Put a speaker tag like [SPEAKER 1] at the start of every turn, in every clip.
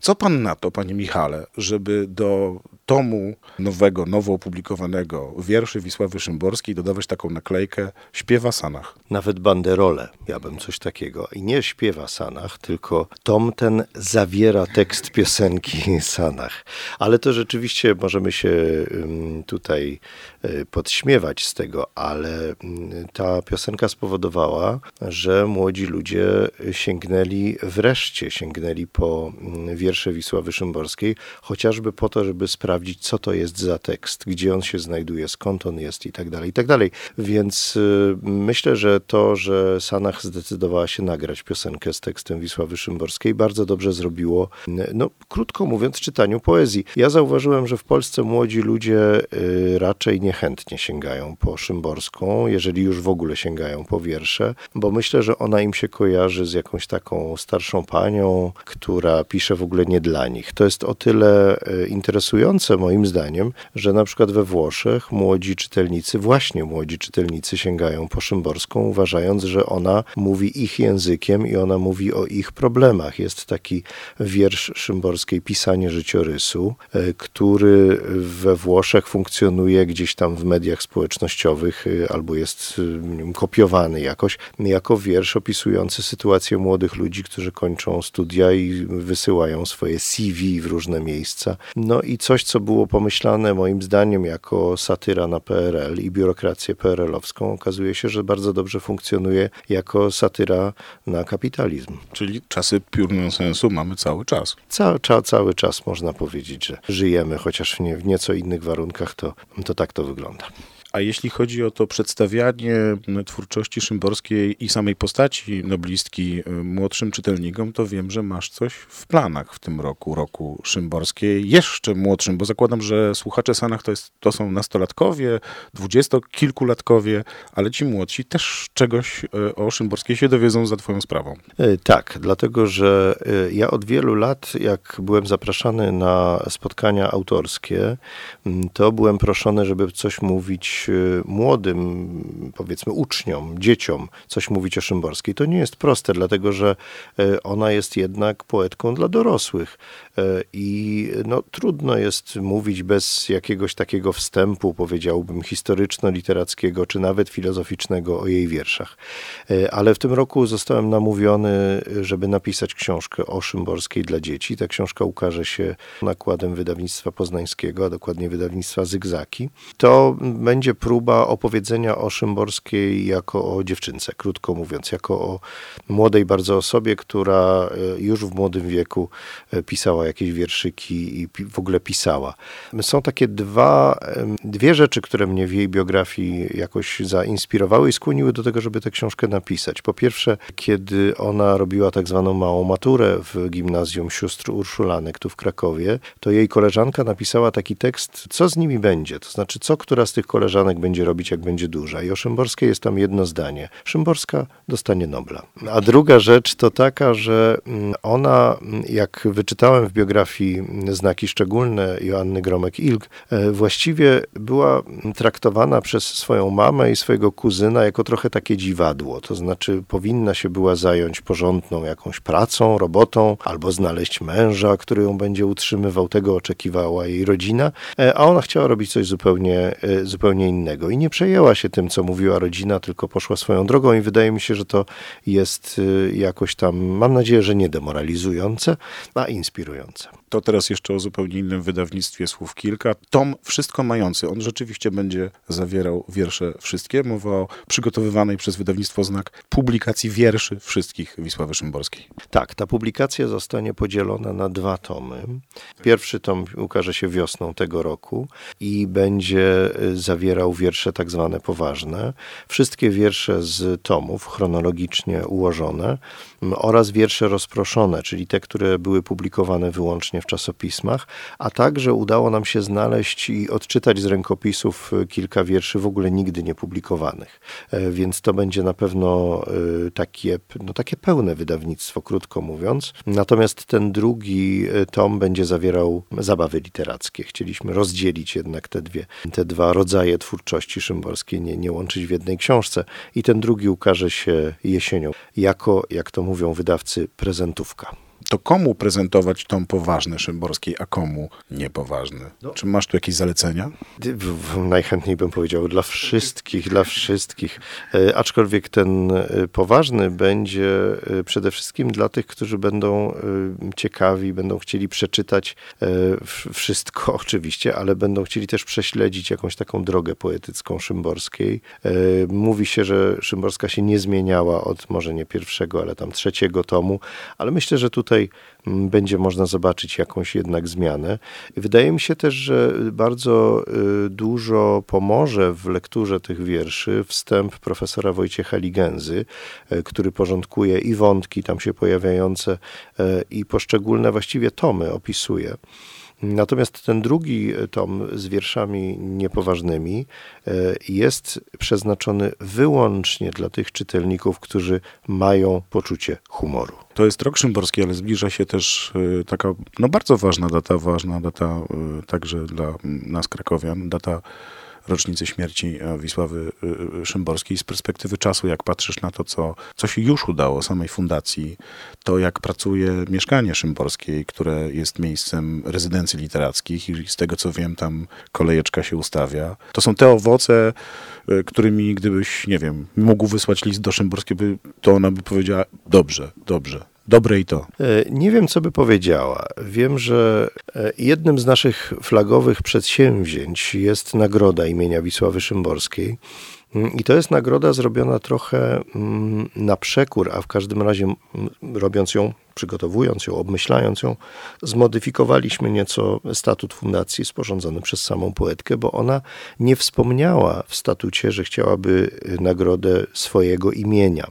[SPEAKER 1] Co pan na to, panie Michale, żeby do tomu nowego, nowo opublikowanego wierszy Wisławy Szymborskiej dodawać taką naklejkę śpiewa Sanach?
[SPEAKER 2] Nawet banderole, ja bym coś takiego. I nie śpiewa Sanach, tylko tom ten zawiera tekst piosenki Sanach. Ale to rzeczywiście możemy się tutaj y, podśmiewać z tego, ale ta piosenka spowodowała, że młodzi ludzie sięgnęli wreszcie, sięgnęli po wiersze Wisławy Szymborskiej, chociażby po to, żeby sprawdzić, co to jest za tekst, gdzie on się znajduje, skąd on jest i tak dalej, i tak dalej. Więc y, myślę, że to, że Sanach zdecydowała się nagrać piosenkę z tekstem Wisławy Szymborskiej, bardzo dobrze zrobiło, no krótko mówiąc, czytaniu poezji. Ja zauważyłem, że w Polsce młodzi ludzie y, raczej niechętnie sięgają po Szymborską, jeżeli już w ogóle sięgają po wiersze, bo myślę, że ona im się kojarzy z jakąś taką starszą panią, która pisze w ogóle nie dla nich. To jest o tyle y, moim zdaniem, że na przykład we Włoszech młodzi czytelnicy, właśnie młodzi czytelnicy sięgają po Szymborską, uważając, że ona mówi ich językiem i ona mówi o ich problemach. Jest taki wiersz Szymborskiej Pisanie życiorysu, y, który we Włoszech funkcjonuje gdzieś tam w mediach społecznościowych albo jest kopiowany jakoś, jako wiersz opisujący sytuację młodych ludzi, którzy kończą studia i wysyłają swoje CV w różne miejsca. No i coś, co było pomyślane moim zdaniem jako satyra na PRL i biurokrację PRL-owską, okazuje się, że bardzo dobrze funkcjonuje jako satyra na kapitalizm.
[SPEAKER 1] Czyli czasy piór sensu mamy cały czas.
[SPEAKER 2] Ca, ca, cały czas można powiedzieć, że żyjemy, chociaż w, nie, w nieco innych warunkach, to, to tak to wygląda.
[SPEAKER 1] A jeśli chodzi o to przedstawianie twórczości szymborskiej i samej postaci noblistki y, młodszym czytelnikom, to wiem, że masz coś w planach w tym roku, roku szymborskiej, jeszcze młodszym, bo zakładam, że słuchacze Sanach to, jest, to są nastolatkowie, dwudziestokilkulatkowie, ale ci młodsi też czegoś y, o szymborskiej się dowiedzą za twoją sprawą.
[SPEAKER 2] E, tak, dlatego, że e, ja od wielu lat, jak byłem zapraszany na spotkania autorskie, to byłem proszony, żeby coś mówić Y, młodym, powiedzmy, uczniom, dzieciom coś mówić o Szymborskiej. To nie jest proste, dlatego że y, ona jest jednak poetką dla dorosłych. Y, I no, trudno jest mówić bez jakiegoś takiego wstępu, powiedziałbym, historyczno-literackiego, czy nawet filozoficznego o jej wierszach. Ale w tym roku zostałem namówiony, żeby napisać książkę o Szymborskiej dla dzieci. Ta książka ukaże się nakładem wydawnictwa poznańskiego, a dokładnie wydawnictwa Zygzaki. To będzie będzie próba opowiedzenia o Szymborskiej jako o dziewczynce, krótko mówiąc, jako o młodej bardzo osobie, która e, już w młodym wieku e, pisała jakieś wierszyki i w ogóle pisała. Są takie dwa, dwie rzeczy, które mnie w jej biografii jakoś zainspirowały i skłoniły do tego, żeby tę książkę napisać. Po pierwsze, kiedy ona robiła tak zwaną małą maturę w gimnazjum sióstr Urszulanek tu w Krakowie, to jej koleżanka napisała taki tekst, co z nimi będzie, to znaczy co która z tych koleżanek koleżanek będzie robić, jak będzie duża. I o Szymborskiej jest tam jedno zdanie. Szymborska dostanie Nobla. A druga rzecz to taka, że mm, ona, mm, jak wyczytałem w biografii znaki szczególne Joanny Gromek-Ilg, e, właściwie była traktowana przez swoją mamę i swojego kuzyna jako trochę takie dziwadło. To znaczy powinna się była zająć porządną jakąś pracą, robotą, albo znaleźć męża, który ją będzie utrzymywał. Tego oczekiwała jej rodzina, e, a ona chciała robić coś zupełnie, e, zupełnie innego. I nie przejęła się tym, co mówiła rodzina, tylko poszła swoją drogą i wydaje mi się, że to jest y, jakoś tam, mam nadzieję, że nie demoralizujące, a inspirujące.
[SPEAKER 1] To teraz jeszcze o zupełnie innym wydawnictwie słów kilka. Tom Wszystko Mający. On rzeczywiście będzie zawierał wiersze wszystkie. Mowa o przygotowywanej przez wydawnictwo Znak publikacji wierszy wszystkich Wisławy Szymborskiej.
[SPEAKER 2] Tak, ta publikacja zostanie podzielona na dwa tomy. Pierwszy tom ukaże się wiosną tego roku i będzie y, zawierał wiersze tak zwane poważne. Wszystkie wiersze z tomów chronologicznie ułożone oraz wiersze rozproszone, czyli te, które były publikowane wyłącznie w czasopismach, a także udało nam się znaleźć i odczytać z rękopisów e, kilka wierszy w ogóle nigdy nie publikowanych. E, więc to będzie na pewno e, takie, no, takie pełne wydawnictwo, krótko mówiąc. Natomiast ten drugi tom będzie zawierał zabawy literackie. Chcieliśmy rozdzielić jednak te, dwie, te dwa rodzaje twórczości szymborskiej, nie, nie łączyć w jednej książce. I ten drugi ukaże się jesienią, jako, jak to mówią wydawcy, prezentówka.
[SPEAKER 1] To komu prezentować tom poważny Szymborskiej, a komu niepoważny? No. Czy masz tu jakieś zalecenia?
[SPEAKER 2] Najchętniej bym powiedział dla wszystkich, dla wszystkich. E, aczkolwiek ten e, poważny będzie e, przede wszystkim dla tych, którzy będą ciekawi, będą chcieli przeczytać wszystko oczywiście, ale będą chcieli też prześledzić jakąś taką drogę poetycką Szymborskiej. Mówi się, że Szymborska się nie zmieniała od może nie pierwszego, ale tam trzeciego tomu, ale myślę, że tutaj mm, będzie można zobaczyć jakąś jednak zmianę. Wydaje mi się też, że bardzo y, dużo pomoże w lekturze tych wierszy wstęp profesora Wojciecha Ligęzy, y, który porządkuje i wątki tam się pojawiające y, i poszczególne właściwie tomy opisuje. Natomiast ten drugi tom z wierszami niepoważnymi e, jest przeznaczony wyłącznie dla tych czytelników, którzy mają poczucie humoru.
[SPEAKER 1] To jest rok szymborski, ale zbliża się też e, taka no bardzo ważna data, ważna data e, także dla nas krakowian, data rocznicy śmierci e, Wisławy e, e, Szymborskiej z perspektywy czasu, jak patrzysz na to, co, co się już udało samej fundacji, to jak pracuje mieszkanie Szymborskiej, które jest miejscem rezydencji literackich i z tego co wiem, tam kolejeczka się ustawia. To są te owoce, którymi gdybyś, nie wiem, mógł wysłać list do Szymborskiej, to ona by powiedziała, dobrze, dobrze, dobre i to?
[SPEAKER 2] E, nie wiem, co by powiedziała. Wiem, że e, jednym z naszych flagowych przedsięwzięć jest nagroda imienia Wisławy Szymborskiej. Mm, I to jest nagroda zrobiona trochę mm, na przekór, a w każdym razie mm, robiąc ją, przygotowując ją, obmyślając ją, zmodyfikowaliśmy nieco statut fundacji sporządzony przez samą poetkę, bo ona nie wspomniała w statucie, że chciałaby nagrodę swojego imienia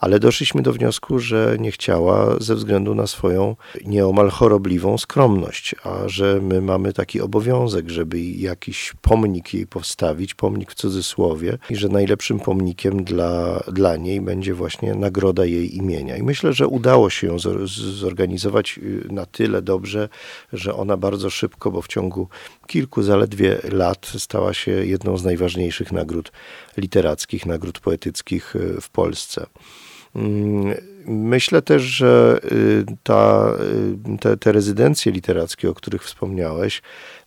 [SPEAKER 2] ale doszliśmy do wniosku, że nie chciała ze względu na swoją nieomal chorobliwą skromność, a że my mamy taki obowiązek, żeby jakiś pomnik jej postawić, pomnik w cudzysłowie, i że najlepszym pomnikiem dla, dla niej będzie właśnie nagroda jej imienia. I myślę, że udało się ją zorganizować y, na tyle dobrze, że ona bardzo szybko, bo w ciągu kilku zaledwie lat stała się jedną z najważniejszych nagród literackich, nagród poetyckich y, w Polsce. Mm, myślę też, że y, ta, y, te, te rezydencje literackie, o których wspomniałeś,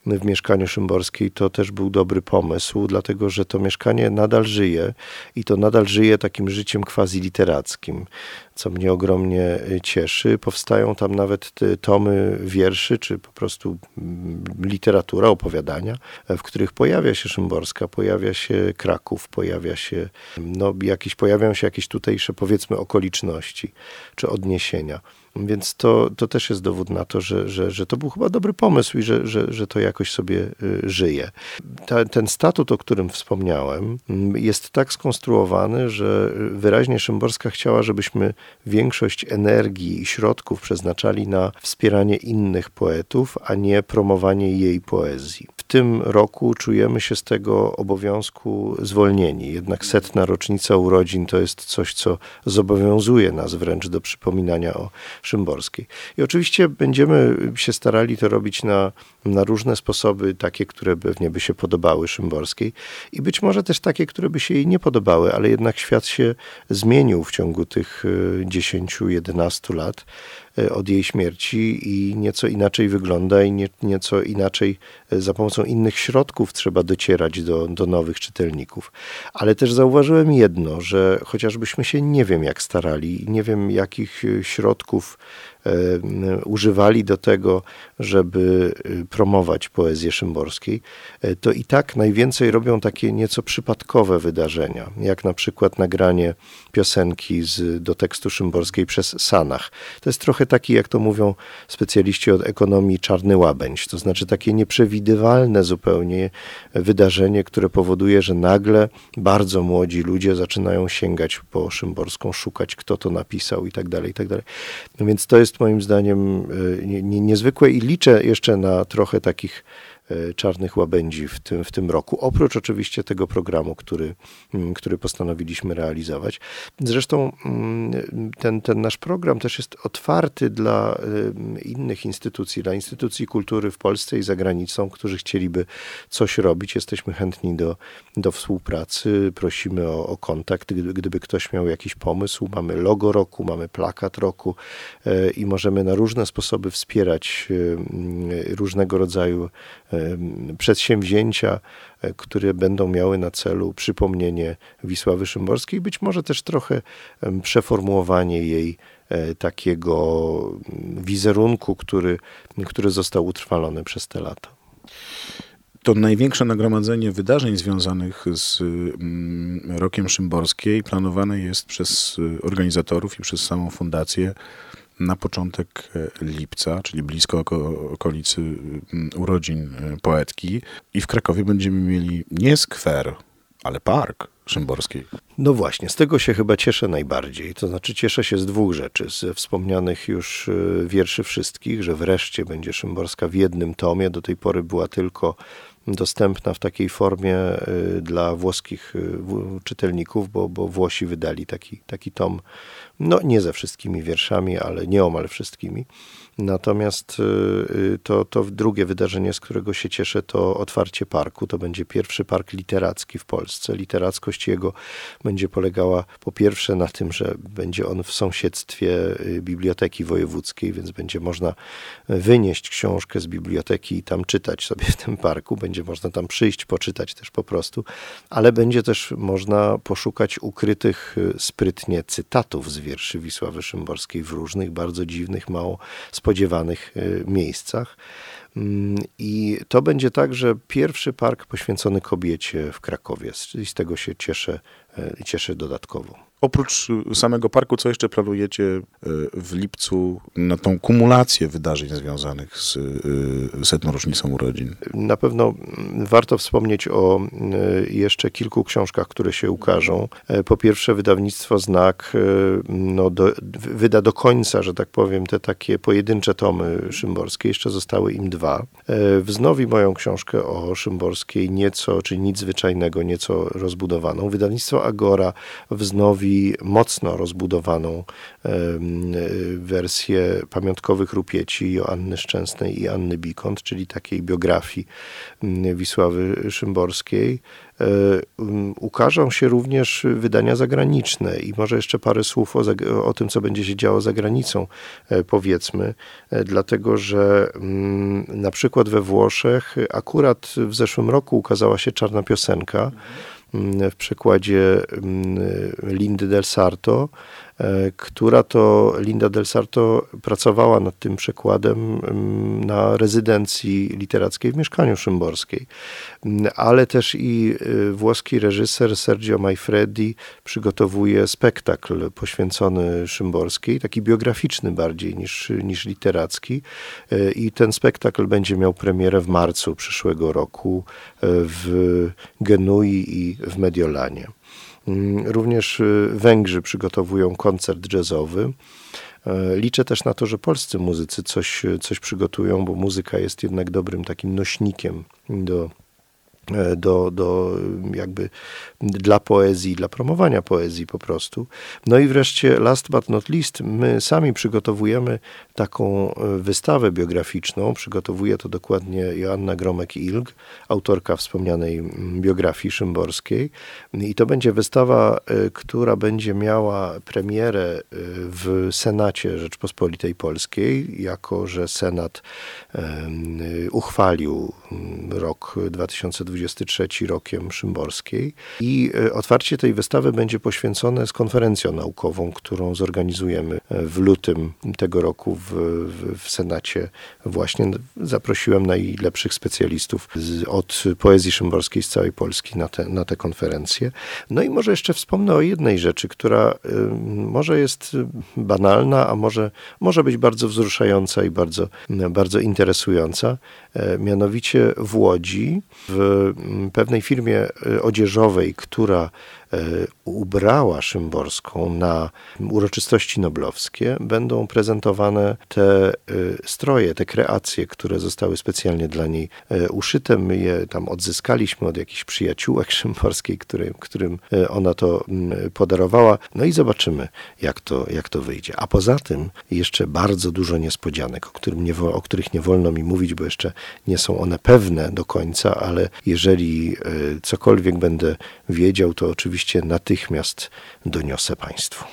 [SPEAKER 2] w mieszkaniu Szymborskiej, to też był dobry pomysł, dlatego że to mieszkanie nadal żyje i to nadal żyje takim życiem quasi literackim, co mnie ogromnie e, cieszy. Powstają tam nawet tomy wierszy, czy po prostu mm, literatura, opowiadania, w których pojawia się Szymborska, pojawia się Kraków, pojawia się, no jakieś, pojawiają się jakieś tutejsze powiedzmy okoliczności, czy odniesienia. Więc to, to też jest dowód na to, że, że, że to był chyba dobry pomysł i że, że, że to jakoś sobie y, żyje. Ta, ten statut, o którym wspomniałem, mm, jest tak skonstruowany, że wyraźnie Szymborska chciała, żebyśmy większość energii i środków przeznaczali na wspieranie innych poetów, a nie promowanie jej poezji. Tym roku czujemy się z tego obowiązku zwolnieni. Jednak setna rocznica urodzin to jest coś, co zobowiązuje nas wręcz do przypominania o Szymborskiej. I oczywiście będziemy się starali to robić na, na różne sposoby, takie, które pewnie by się podobały Szymborskiej i być może też takie, które by się jej nie podobały, ale jednak świat się zmienił w ciągu tych 10-11 e, lat. E, od jej śmierci i nieco inaczej wygląda i nie, nieco inaczej e, za pomocą innych środków trzeba docierać do, do nowych czytelników. Ale też zauważyłem jedno, że chociażbyśmy się nie wiem jak starali, nie wiem jakich e, środków używali do tego, żeby promować poezję szymborskiej, to i tak najwięcej robią takie nieco przypadkowe wydarzenia, jak na przykład nagranie piosenki z, do tekstu szymborskiej przez Sanach. To jest trochę taki, jak to mówią specjaliści od ekonomii, czarny łabędź. To znaczy takie nieprzewidywalne zupełnie wydarzenie, które powoduje, że nagle bardzo młodzi ludzie zaczynają sięgać po Szymborską, szukać, kto to napisał i tak dalej, i tak dalej. No więc to jest moim zdaniem e, niezwykłe i liczę jeszcze na trochę takich czarnych łabędzi w tym, w tym roku. Oprócz oczywiście tego programu, który, mm, który postanowiliśmy realizować. Zresztą mm, ten, ten nasz program też jest otwarty dla innych instytucji, dla instytucji kultury w Polsce i za granicą, którzy chcieliby coś robić. Jesteśmy chętni do, do współpracy, prosimy o, o kontakt, gdyby, ktoś miał jakiś pomysł. Mamy logo roku, mamy plakat roku e, i możemy na różne sposoby wspierać e, różnego rodzaju e, przedsięwzięcia, które będą miały na celu przypomnienie Wisławy Szymborskiej, być może też trochę przeformułowanie jej takiego wizerunku, który, który został utrwalony przez te lata.
[SPEAKER 1] To największe nagromadzenie wydarzeń związanych z mm, Rokiem Szymborskiej planowane jest przez y, organizatorów i przez samą fundację na początek e, lipca, czyli blisko okolicy mm, urodzin e, poetki. I w Krakowie będziemy mieli nie skwer, ale park Szymborskiej.
[SPEAKER 2] No właśnie, z tego się chyba cieszę najbardziej. To znaczy cieszę się z dwóch rzeczy. Ze wspomnianych już e, wierszy wszystkich, że wreszcie będzie Szymborska w jednym tomie. Do tej pory była tylko dostępna w takiej formie y, dla włoskich y, czytelników, bo, bo Włosi wydali taki, taki tom, no nie ze wszystkimi wierszami, ale nieomal wszystkimi. Natomiast y, y, to, to drugie wydarzenie, z którego się cieszę, to otwarcie parku. To będzie pierwszy park literacki w Polsce. Jego będzie polegała po pierwsze na tym, że będzie on w sąsiedztwie y, biblioteki wojewódzkiej, więc będzie można wynieść książkę z biblioteki i tam czytać sobie w tym parku. Będzie można tam przyjść, poczytać też po prostu, ale będzie też można poszukać ukrytych sprytnie cytatów z wierszy Wisławy Szymborskiej w różnych, bardzo dziwnych, mało spodziewanych y, miejscach. Mm, I to będzie także pierwszy park poświęcony kobiecie w Krakowie. I z tego się cieszę, y, cieszę dodatkowo.
[SPEAKER 1] Oprócz samego parku, co jeszcze planujecie e, w lipcu na tą kumulację wydarzeń związanych z e, setną rocznicą urodzin?
[SPEAKER 2] Na pewno warto wspomnieć o e, jeszcze kilku książkach, które się ukażą. Po pierwsze, wydawnictwo Znak no, do, wyda do końca, że tak powiem, te takie pojedyncze tomy szymborskie. Jeszcze zostały im dwa. Wznowi moją książkę o szymborskiej nieco, czy nic zwyczajnego, nieco rozbudowaną. Wydawnictwo Agora wznowi mocno rozbudowaną wersję pamiątkowych rupieci Joanny Szczęsnej i Anny Bikont, czyli takiej biografii Wisławy Szymborskiej. E, ukażą się również wydania zagraniczne i może jeszcze parę słów o, o tym, co będzie się działo za granicą, e, powiedzmy, e, dlatego że na przykład we Włoszech akurat w zeszłym roku ukazała się czarna piosenka w przekładzie Lindy del Sarto, która to Linda del Sarto pracowała nad tym przekładem mm, na rezydencji literackiej w mieszkaniu Szymborskiej. Mm, ale też i e, włoski reżyser Sergio Maifredi przygotowuje spektakl poświęcony Szymborskiej, taki biograficzny bardziej niż, niż literacki. E, I ten spektakl będzie miał premierę w marcu przyszłego roku w Genui i w Mediolanie. Mm, również y, Węgrzy przygotowują koncert jazzowy. E, liczę też na to, że polscy muzycy coś, coś przygotują, bo muzyka jest jednak dobrym takim nośnikiem do do, do jakby dla poezji, dla promowania poezji po prostu. No i wreszcie last but not least, my sami przygotowujemy taką e, wystawę biograficzną, przygotowuje to dokładnie Joanna Gromek-Ilg, autorka wspomnianej biografii szymborskiej i to będzie wystawa, e, która będzie miała premierę w Senacie Rzeczpospolitej Polskiej, jako że Senat uchwalił rok 2020 23 rokiem Szymborskiej. I e, otwarcie tej wystawy będzie poświęcone z konferencją naukową, którą zorganizujemy e, w lutym tego roku w, w, w Senacie. Właśnie zaprosiłem najlepszych specjalistów z, od poezji szymborskiej z całej Polski na te, na te konferencje. No i może jeszcze wspomnę o jednej rzeczy, która y, może jest banalna, a może, może być bardzo wzruszająca i bardzo, bardzo interesująca. E, mianowicie w Łodzi, w pewnej firmie e, odzieżowej, która ubrała Szymborską na uroczystości noblowskie, będą prezentowane te stroje, te kreacje, które zostały specjalnie dla niej uszyte. My je tam odzyskaliśmy od jakichś przyjaciółek szymborskiej, który, którym ona to mm, podarowała. No i zobaczymy, jak to, jak to wyjdzie. A poza tym jeszcze bardzo dużo niespodzianek, o, którym nie, o których nie wolno mi mówić, bo jeszcze nie są one pewne do końca, ale jeżeli e, cokolwiek będę wiedział, to oczywiście natychmiast doniosę Państwu.